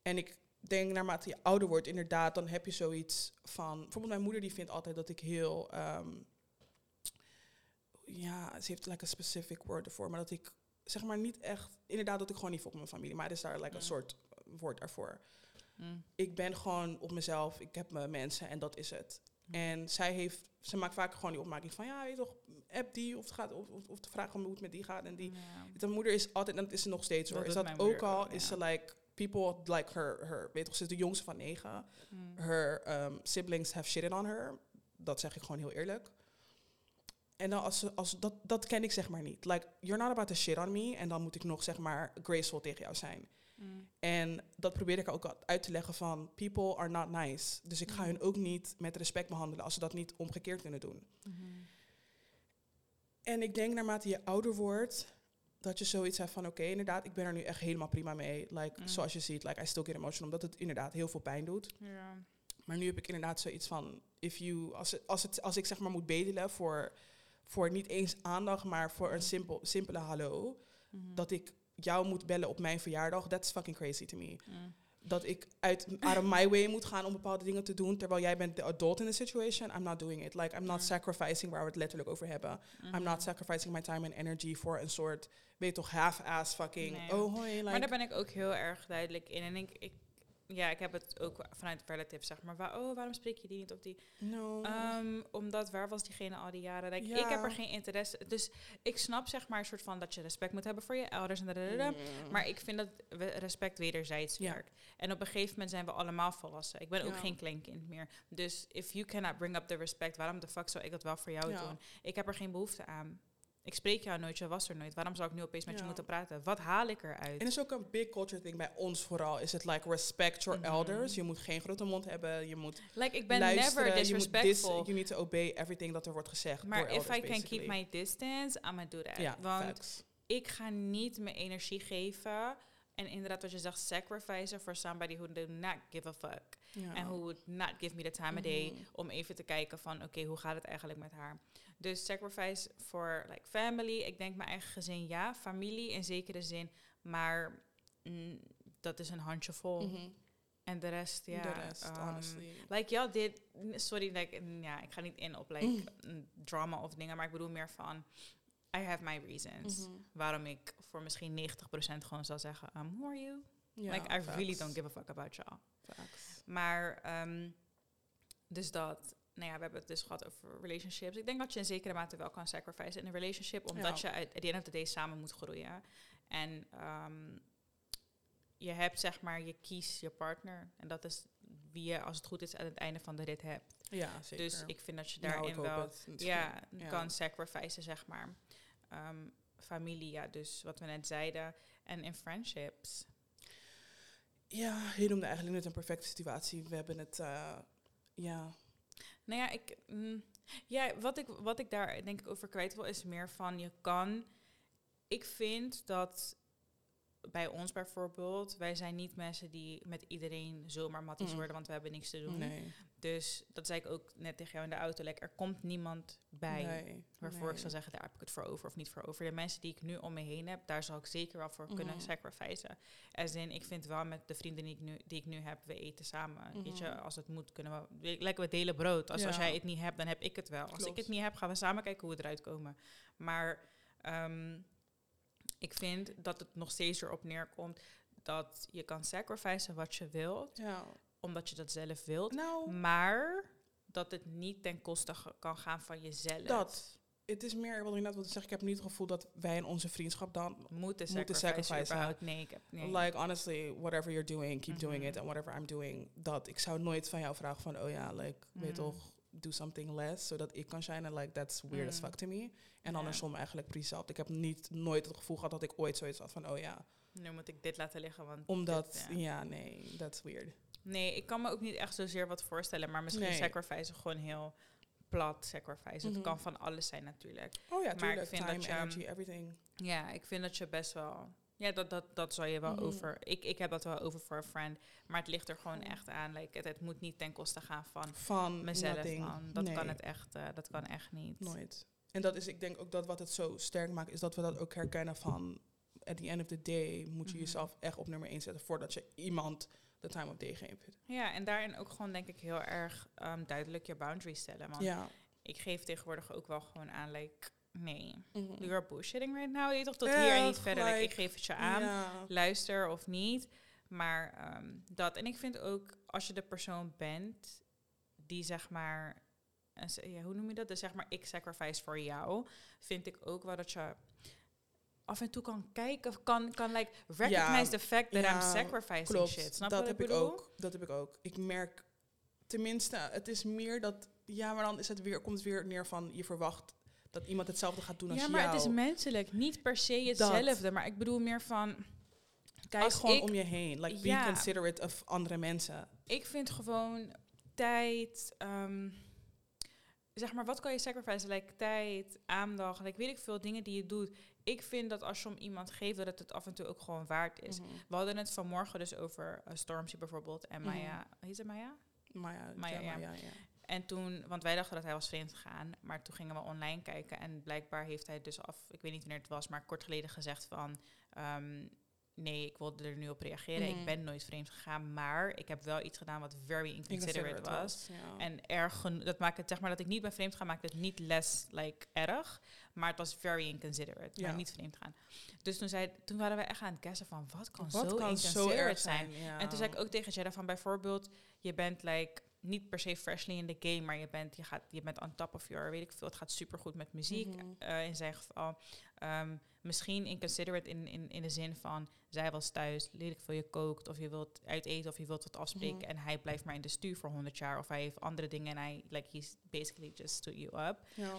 En ik denk, naarmate je ouder wordt, inderdaad, dan heb je zoiets van, bijvoorbeeld mijn moeder die vindt altijd dat ik heel, ehm, ja, ze heeft like een specific word ervoor, maar dat ik, zeg maar niet echt, inderdaad dat ik gewoon niet volg mijn familie, maar er is daar like Mm. een soort woord daarvoor. Hmm. Ik ben gewoon op mezelf, ik heb mijn mensen en dat is het. Hmm. En zij heeft, ze maakt vaak gewoon die opmerking van, ja, weet je toch, app die, of, het gaat, of, of, de vraag van hoe het met die gaat en die. Ja. De moeder is altijd, en dat is ze nog steeds Dat hoor, is dat ook al, ook, is ze like, people like her, her weet toch, ze is de jongste van negen. Her um, siblings have shitted on her. Dat zeg ik gewoon heel eerlijk. En dan als, als dat, dat ken ik zeg maar niet. Like, you're not about to shit on me. En dan moet ik nog zeg maar graceful tegen jou zijn. Hmm. En dat probeer ik ook uit te leggen van people are not nice. Dus ik ga Mhm. hun ook niet met respect behandelen als ze dat niet omgekeerd kunnen doen. Hmm. En ik denk naarmate je ouder wordt, dat je zoiets hebt van oké, inderdaad, ik ben er nu echt helemaal prima mee. Like, Mm. zoals je ziet, like, I still get emotional, omdat het inderdaad heel veel pijn doet. Maar nu heb ik inderdaad zoiets van, if you, als, het, als, het, als ik zeg maar moet bedelen voor, voor niet eens aandacht, maar voor een simpel, simpele hallo, Mhm. dat ik jou moet bellen op mijn verjaardag, that's fucking crazy to me. Hmm. dat ik uit out of my way moet gaan om bepaalde dingen te doen, terwijl jij bent de adult in the situation. I'm not doing it. Like I'm not Mm. sacrificing waar we het letterlijk over hebben. I'm Mhm. not sacrificing my time and energy voor een soort, weet je toch, half-ass fucking. Nee. Oh hoi, like. Maar daar ben ik ook heel erg duidelijk in. En ik, ik, ja, ik heb het ook vanuit relatives, zeg maar. Waar, oh, waarom spreek je die niet of die? no. Ehm, omdat, waar was diegene al die jaren? Like, Ja. Ik heb er geen interesse. Dus ik snap zeg maar een soort van dat je respect moet hebben voor je ouders en dadadada. Mm. Maar ik vind dat respect wederzijds Ja. werkt. En op een gegeven moment zijn we allemaal volwassen. Ik ben ook geen kleinkind meer. Dus if you cannot bring up the respect, waarom de fuck zou ik dat wel voor jou doen? Ik heb er geen behoefte aan. Ik spreek jou nooit, je was er nooit. Waarom zou ik nu opeens met je moeten praten? Wat haal ik eruit? En het is ook een big culture thing bij ons vooral. Is het like respect your Mhm. elders. Je moet geen grote mond hebben. Je moet like, ik ben never je moet dis- disrespectful. you need to obey everything dat er wordt gezegd. maar if elders, I can keep my distance, I'm gonna do that. Ja, Want facts. ik ga niet mijn energie geven. En inderdaad, wat je zegt, sacrificen for somebody who do not give a fuck. En who would not give me the time of day Mhm. om even te kijken van, oké, hoe gaat het eigenlijk met haar? Dus sacrifice for like family. Ik denk mijn eigen gezin, ja. Familie in zekere zin. Maar mm, dat is een handjevol. Mhm. En de rest, ja. De rest, um, honestly. Like, ja, dit... Sorry, like, mm, ja, ik ga niet in op, like, Mm. mm, drama of dingen. Maar ik bedoel meer van... I have my reasons. Mhm. Waarom ik voor misschien 90% gewoon zal zeggen... Um, who are you? Like, I really don't give a fuck about y'all. Maar, ehm, dus dat... Nou ja, we hebben het dus gehad over relationships. Ik denk dat je in zekere mate wel kan sacrificen in een relationship. Omdat Ja. je at the end of the day samen moet groeien. En ehm, je hebt zeg maar, je kiest je partner. En dat is wie je, als het goed is, aan het einde van de rit hebt. Ja, zeker. Dus ik vind dat je Nou, daarin wel het. Het. Ja. kan sacrificen, zeg maar. Ehm, familie, ja, dus wat we net zeiden. En in friendships. Ja, je noemde eigenlijk net een perfecte situatie. We hebben het, eh, ja. Nou ja, ik, mm, ja wat, ik, wat ik daar denk ik over kwijt wil, is meer van je kan. Ik vind dat bij ons bijvoorbeeld, wij zijn niet mensen die met iedereen zomaar matties Mm. worden, want we hebben niks te doen. Nee. Dus dat zei ik ook net tegen jou in de auto. Like, er komt niemand bij Nee. waarvoor ik zou zeggen, daar heb ik het voor over of niet voor over. De mensen die ik nu om me heen heb, daar zal ik zeker wel voor kunnen Mhm. sacrificen. En in, ik vind wel met de vrienden die ik nu, die ik nu heb, we eten samen. Weet je, Mhm. als het moet, kunnen we, lekker we delen brood. Als, als jij het niet hebt, dan heb ik het wel. Als ik het niet heb, gaan we samen kijken hoe we eruit komen. Maar ehm, ik vind dat het nog steeds erop neerkomt dat je kan sacrificen wat je wilt, Ja. omdat je dat zelf wilt. Nou, Maar dat het niet ten koste kan gaan van jezelf. dat. Het is meer, wat ik net wilde zeggen, ik heb niet het gevoel dat wij in onze vriendschap dan... moeten Moeten sacrificen. Nee, ik heb nee. Like, honestly, whatever you're doing, keep doing Mhm. it. And whatever I'm doing, dat. Ik zou nooit van jou vragen van, oh ja, like, weet Mhm. toch, do something less, zodat ik kan shinen. Like, that's weird as Mhm. fuck to me. En Ja. andersom eigenlijk precies Ik heb niet, nooit het gevoel gehad dat ik ooit zoiets had van, oh ja, Nu moet ik dit laten liggen, want omdat, dit, ja. ja. nee, that's weird. Nee, ik kan me ook niet echt zozeer wat voorstellen, maar misschien Nee. sacrifice gewoon heel plat sacrifice. Mhm. Het kan van alles zijn natuurlijk. Oh ja, Maar ik vind time, dat je, energy, everything. Ja, ik vind dat je best wel... Ja, dat, dat, dat zou je wel Mhm. over... Ik, ik heb dat wel over voor een friend, maar het ligt er gewoon echt aan. Like, het, het moet niet ten koste gaan van Van mezelf. Dat, kan het echt, eh, dat kan echt niet. Nooit. En dat is, ik denk ook dat wat het zo sterk maakt, is dat we dat ook herkennen van, at the end of the day, moet je Mhm. jezelf echt op nummer 1 zetten voordat je iemand de time of day geeft. Ja, en daarin ook gewoon denk ik heel erg ehm, duidelijk je boundaries stellen. Want Ja. ik geef tegenwoordig ook wel gewoon aan, like, nee, Mhm. you're bullshitting right now. Je toch tot hier en niet verder. Like, ik geef het je aan, luister of niet. Maar ehm, dat, en ik vind ook, als je de persoon bent die zeg maar, ja, hoe noem je dat? Dus zeg maar, ik sacrifice voor jou, vind ik ook wel dat je af en toe kan kijken, kan, kan like recognize Ja, the fact that ja, I'm sacrificing Klopt, shit. Snap dat wat heb ik ik bedoel? ook. Dat heb ik ook. Ik merk, tenminste, het is meer dat, ja, maar dan is het weer, komt het weer neer van, je verwacht dat iemand hetzelfde gaat doen als Ja, jou. maar het is menselijk. Niet per se hetzelfde. Maar ik bedoel meer van... Kijk als gewoon ik- om je heen. Like, be Ja. considerate of andere mensen. Ik vind gewoon tijd... ehm, zeg maar, wat kan je sacrificen? Like tijd, aandacht, like, weet ik veel, dingen die je doet. Ik vind dat als je om iemand geeft, dat het het af en toe ook gewoon waard is. Mhm. We hadden het vanmorgen dus over uh, Stormzy bijvoorbeeld en Mhm. Maya. Heet ze Maya? Maar ja, Maar ja, ja, ja. En toen, want wij dachten dat hij was vreemd gegaan, maar toen gingen we online kijken en blijkbaar heeft hij dus af, ik weet niet wanneer het was, maar kort geleden gezegd van, ehm, nee, ik wilde er nu op reageren. Mhm. Ik ben nooit vreemd gegaan, maar ik heb wel iets gedaan wat very inconsiderate was. ja. En erg dat maakt het, zeg maar, dat ik niet ben vreemd gaan, maakt het niet less like erg. Maar het was very inconsiderate, Ja. maar niet vreemd gaan. Dus toen, zei, toen waren we echt aan het guessen van, wat kan Wat zo kan inconsiderate erg zijn? zijn? Ja. En toen zei ik ook tegen Jedda van bijvoorbeeld, je bent like niet per se freshly in the game, maar je bent, je gaat, je bent on top of your, weet ik veel, het gaat supergoed met muziek. Mhm. eh, in zijn geval. Ehm, misschien inconsiderate in, in, in de zin van, zij was thuis, lelijk veel je kookt, of je wilt uit eten, of je wilt wat afspreken, Mhm. en hij blijft maar in de stuur voor 100 jaar, of hij heeft andere dingen en hij, like, he's basically just stood you up. Ja.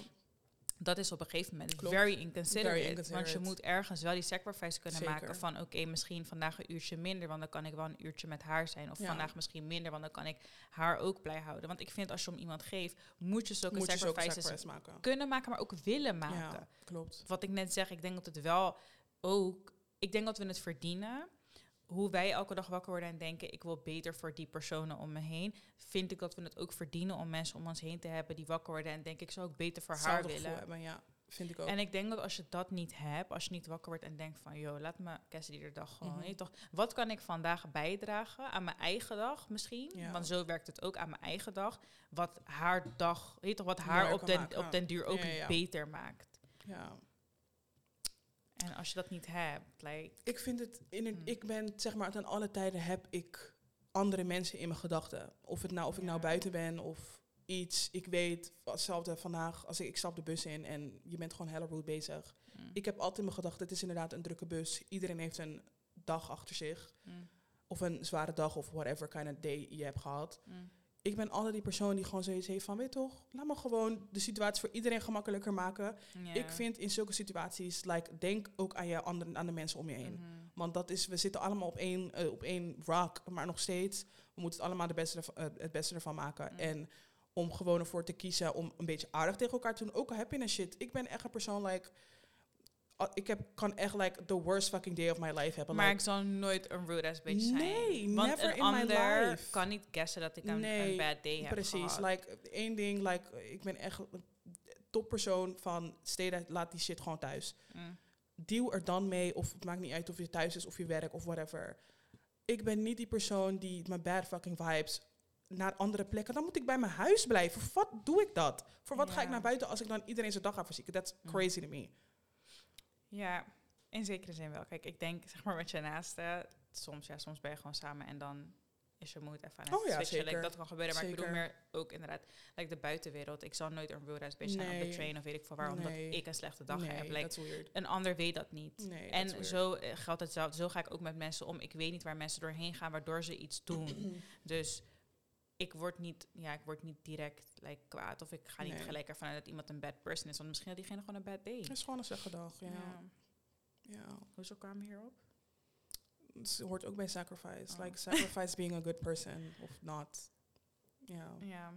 Dat is op een gegeven moment Klopt. very inconsiderate. Very Want je moet ergens wel die sacrifice kunnen Zeker. maken van oké, misschien vandaag een uurtje minder, want dan kan ik wel een uurtje met haar zijn. Of Ja. vandaag misschien minder, want dan kan ik haar ook blij houden. Want ik vind als je om iemand geeft, moet je zulke Moet je zulke sacrifices sacrifice maken. kunnen maken, maar ook willen maken. Ja, klopt. Wat ik net zeg, ik denk dat het wel ook, ik denk dat we het verdienen. Hoe wij elke dag wakker worden en denken, ik wil beter voor die personen om me heen, vind ik dat we het ook verdienen om mensen om ons heen te hebben die wakker worden en denken, ik zou ook beter voor haar Hetzelfde willen. hebben, ja. Vind ik ook. En ik denk dat als je dat niet hebt, als je niet wakker wordt en denkt van, joh, laat me Cassidy de dag gewoon, Mhm. toch, wat kan ik vandaag bijdragen aan mijn eigen dag misschien? Ja. Want zo werkt het ook aan mijn eigen dag. Wat haar dag, weet je toch, wat haar op den, maken. op den duur ook Ja, ja, ja. beter maakt. ja. En als je dat niet hebt, like, Ik vind het, in een, Hmm. ik ben zeg maar, ten alle tijden heb ik andere mensen in mijn gedachten. Of, het nou, of ik nou buiten ben of iets. Ik weet, hetzelfde vandaag, als ik, ik stap de bus in en je bent gewoon hella rude bezig. mm, Ik heb altijd in mijn gedachten, het is inderdaad een drukke bus. Iedereen heeft een dag achter zich. mm, Of een zware dag of whatever kind of day je hebt gehad. Ik ben altijd die persoon die gewoon zoiets heeft van, weet toch, laat me gewoon de situatie voor iedereen gemakkelijker maken. Ik vind in zulke situaties, like, denk ook aan, je andere, aan de mensen om je heen. Mhm. Want dat is, we zitten allemaal op één, eh, op één rock, maar nog steeds, we moeten het allemaal de beste ervan, eh, het beste ervan maken. Mm. En om gewoon ervoor te kiezen om een beetje aardig tegen elkaar te doen, ook al heb je een shit. Ik ben echt een persoon, like, ik heb, kan echt, like, the worst fucking day of my life hebben. Maar like, ik zal nooit een rude ass bitch zijn. Nee, Want never een in my life. kan niet guessen dat ik een, Nee, een bad day heb Precies, gehad. like, één ding, like, ik ben echt toppersoon van, that, laat die shit gewoon thuis. Mm. deal er dan mee. Of het maakt niet uit of je thuis is of je werk of whatever. Ik ben niet die persoon die mijn bad fucking vibes naar andere plekken. Dan moet ik bij mijn huis blijven. Voor wat doe ik dat? Voor wat ga ik naar buiten als ik dan iedereen zijn dag ga verzieken? That's Mm. crazy to me. Ja, in zekere zin wel. Kijk, ik denk, zeg maar, met je naaste, soms, ja, soms ben je gewoon samen en dan is je moed even aan het Oh ja, switchen. Like, zeker. dat kan gebeuren, maar ik bedoel meer ook inderdaad, like de buitenwereld. Ik zal nooit een ass bitch zijn op Nee. de train of weet ik veel waar, omdat Nee. ik een slechte dag heb. nee, Like, een ander weet dat niet. Nee, En zo eh, geldt hetzelfde. Zo ga ik ook met mensen om. Ik weet niet waar mensen doorheen gaan, waardoor ze iets doen. Dus ik word niet, ja, ik word niet direct like, kwaad. Of ik ga niet Nee. gelijk ervan uit dat iemand een bad person is. Want misschien had diegene gewoon een bad day. Het is gewoon een slechte dag, ja. Ja. ja. Hoezo kwamen we hierop? Het hoort ook bij sacrifice. Oh. Like, sacrifice being a good person of not. Ja, Ja.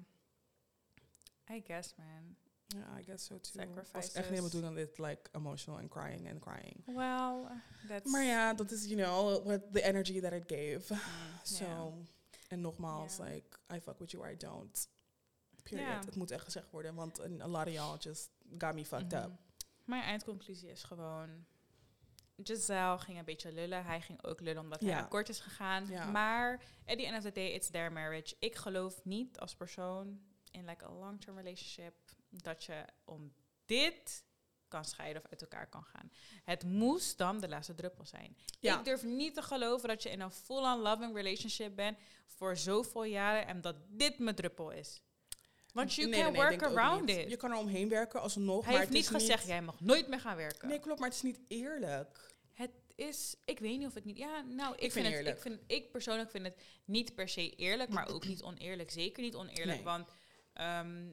I guess, man. ja I guess so too. Sacrifices. echt niet bedoeld aan dit, like, emotional and crying and crying. Well, that's... Maar ja, dat is, you know, what the energy that it gave. Mm, So. En nogmaals, like, I fuck with you or I don't. Period. Het moet echt gezegd worden, want a lot of y'all just got me fucked Mhm. up. Mijn eindconclusie is gewoon... Giselle ging een beetje lullen. Hij ging ook lullen omdat hij akkoord is gegaan. Maar at the end of the day, it's their marriage. Ik geloof niet als persoon in like a long-term relationship dat je om dit kan scheiden of uit elkaar kan gaan. Het moest dan de laatste druppel zijn. Ja. Ik durf niet te geloven dat je in een full-on loving relationship bent voor zoveel jaren en dat dit mijn druppel is. Want you Nee, can nee, work around it. Je kan er omheen werken alsnog, Hij maar heeft niet gezegd, jij mag nooit meer gaan werken. Nee, klopt, maar het is niet eerlijk. Het is, ik weet niet of het niet. Ja, nou, ik, vind vind, het. Ik, vind, ik persoonlijk vind het niet per se eerlijk, maar ook niet oneerlijk. Zeker niet oneerlijk, Nee. want ehm,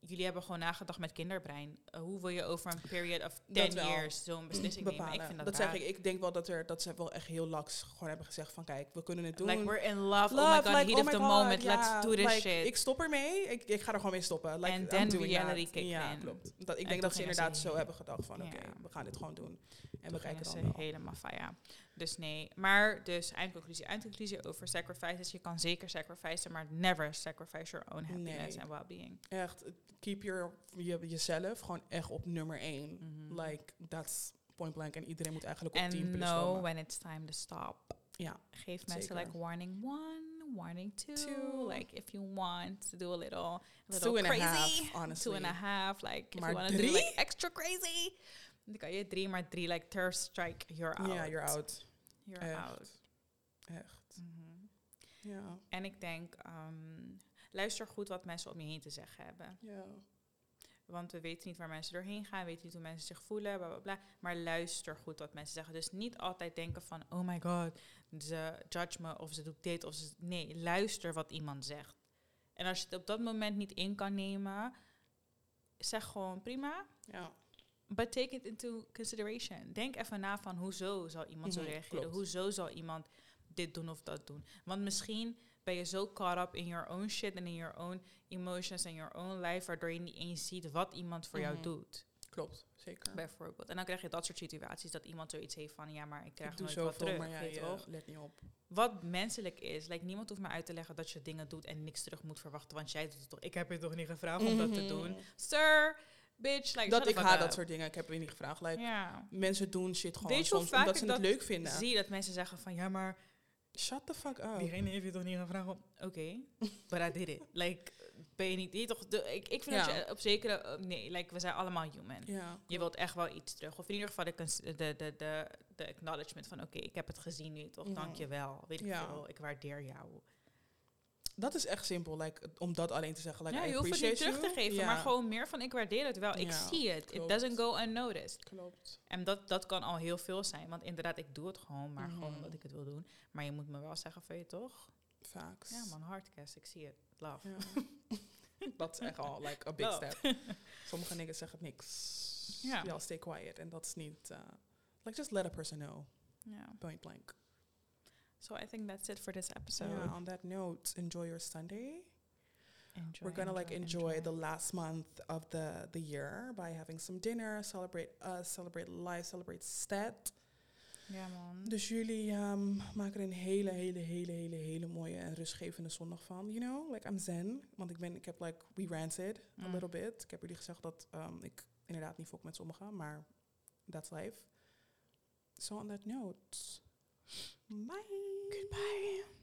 jullie hebben gewoon nagedacht met kinderbrein. Uh, hoe wil je over een period of 10 wel. years zo'n beslissing nemen? Bepalen. Ik vind dat, dat zeg ik. Ik denk wel dat, er, dat ze wel echt heel laks gewoon hebben gezegd van, kijk, we kunnen het doen. Like we're in love. oh my god, like, heat oh of my the God, moment. Let's do this like, shit. Ik stop ermee. Ik, ik ga er gewoon mee stoppen. Like, And then reality that. kicked Ja, in. klopt. Dat, ik En denk dat ze inderdaad zo hebben gedacht van, oké, we gaan dit gewoon doen. En we kijken dan ze wel. helemaal van ja. Dus nee. Maar dus eindconclusie. Eindconclusie over sacrifices. Je kan zeker sacrificen, maar never sacrifice your own happiness Nee. and well-being. Echt, keep your, je, jezelf gewoon echt op nummer één. Mhm. Like, that's point blank. En iedereen moet eigenlijk op And 10 plus know komen. when it's time to stop. Ja, Geef mensen Zeker. like warning one, warning two. Two. Like if you want to do a little, a little two and crazy. a half, Two honestly. and a half. Like if Maar you want to do like extra crazy. Dan kan je drie, maar drie like third strike, you're out. Ja, you're out. You're Echt. out. Echt. Mhm. Ja. En ik denk, ehm, luister goed wat mensen om je heen te zeggen hebben. Ja. Want we weten niet waar mensen doorheen gaan, we weten niet hoe mensen zich voelen, bla bla bla. Maar luister goed wat mensen zeggen. Dus niet altijd denken van, oh my god, ze judge me of ze doet dit of ze. Nee, luister wat iemand zegt. En als je het op dat moment niet in kan nemen, zeg gewoon prima. Ja. But take it into consideration. Denk even na van hoezo zal iemand zo reageren? klopt. Hoezo zal iemand dit doen of dat doen? Want misschien ben je zo caught up in your own shit en in your own emotions en your own life, waardoor je niet eens ziet wat iemand voor jou Mhm. doet. Klopt, zeker. Bijvoorbeeld. En dan krijg je dat soort situaties dat iemand zoiets heeft van ja, maar ik krijg ik nooit wat zoveel, terug. maar ja, je toch? let niet op. Wat menselijk is. Like, niemand hoeft me uit te leggen dat je dingen doet en niks terug moet verwachten. Want jij doet het toch. Ik heb je toch niet gevraagd om dat te Mhm. doen. Sir, bitch. Like, Dat ik haat dat soort dingen. Ik heb je niet gevraagd. Like, Ja. Mensen doen shit gewoon Weet je hoe soms vaak omdat ze het dat leuk vinden. Zie je dat mensen zeggen van ja, maar Shut the fuck up. diegene heeft je toch niet gevraagd om. Oké, but I did it. Like, ben je niet. Je toch, de, ik, ik vind Ja. dat je op zekere. eh, nee, like, we zijn allemaal human. Ja. Je wilt echt wel iets terug. Of in ieder geval de, de, de, de, de acknowledgement van oké, ik heb het gezien nu toch. Dank je wel. Weet ik Ja. veel. Ik waardeer jou. Dat is echt simpel. Like, om dat alleen te zeggen. Like, ja, je hoeft het niet terug te geven, Ja, maar gewoon meer van ik waardeer het wel. Ik Ja, zie het. It doesn't go unnoticed. Klopt. En dat, dat kan al heel veel zijn. Want inderdaad, ik doe het gewoon, maar gewoon Mhm. omdat ik het wil doen. Maar je moet me wel zeggen van je toch? Facts. Ja man, hardcast, ik zie het. Love. Dat is echt al like a big Love. step. Sommige niggas zeggen niks. Ja. Stay quiet. En dat is niet... uh, like, just let a person know. Ja. Point blank. So I think that's it for this episode. So on that note, enjoy your Sunday. Enjoy, We're gonna like enjoy, the last month of the the year by having some dinner, celebrate us, celebrate life, celebrate stat. Ja man. Dus jullie um, maken er een hele, hele, hele, hele, hele mooie en rustgevende zondag van. You know, like I'm zen. Want ik ben, ik heb like, we ranted a Mm. little bit. Ik heb jullie gezegd dat um, ik inderdaad niet fok met sommigen, maar that's life. So on that note, bye. Goodbye.